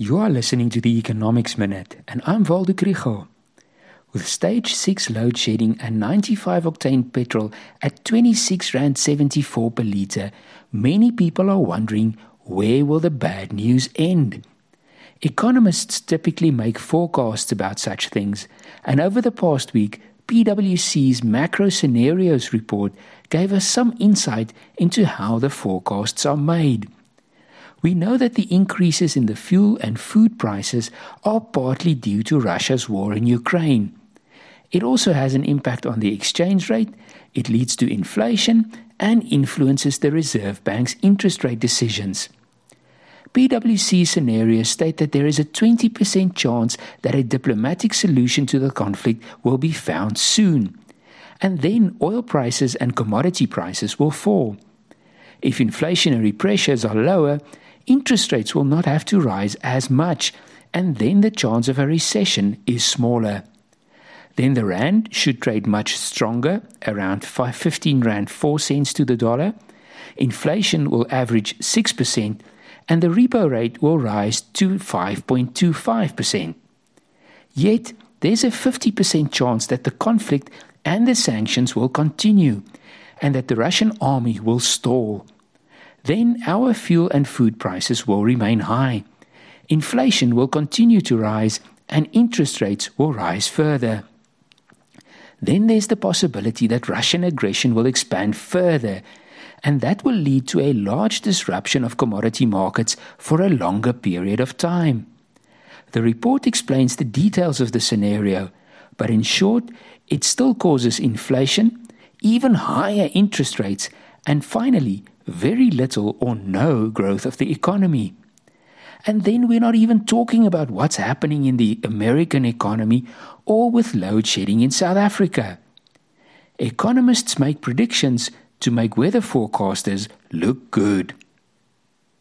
You are listening to the Economics Minute, and I'm Waldo Krugell. With stage 6 load shedding and 95 octane petrol at 26 rand 74 per litre, many people are wondering where will the bad news end? Economists typically make forecasts about such things, and over the past week, PwC's macro scenarios report gave us some insight into how the forecasts are made. We know that the increases in the fuel and food prices are partly due to Russia's war in Ukraine. It also has an impact on the exchange rate, it leads to inflation, and influences the Reserve Bank's interest rate decisions. PwC scenarios state that there is a 20% chance that a diplomatic solution to the conflict will be found soon. And then oil prices and commodity prices will fall. If inflationary pressures are lower, interest rates will not have to rise as much, and then the chance of a recession is smaller. Then the rand should trade much stronger, around 15 rand 4 cents to the dollar. Inflation will average 6%, and the repo rate will rise to 5.25%. Yet, there's a 50% chance that the conflict and the sanctions will continue, and that the Russian army will stall then our fuel and food prices will remain high. Inflation will continue to rise and interest rates will rise further. Then there's the possibility that Russian aggression will expand further, and that will lead to a large disruption of commodity markets for a longer period of time. The report explains the details of the scenario, but in short, it still causes inflation, even higher interest rates, and finally, very little or no growth of the economy. And then we're not even talking about what's happening in the American economy or with load shedding in South Africa. Economists make predictions to make weather forecasters look good.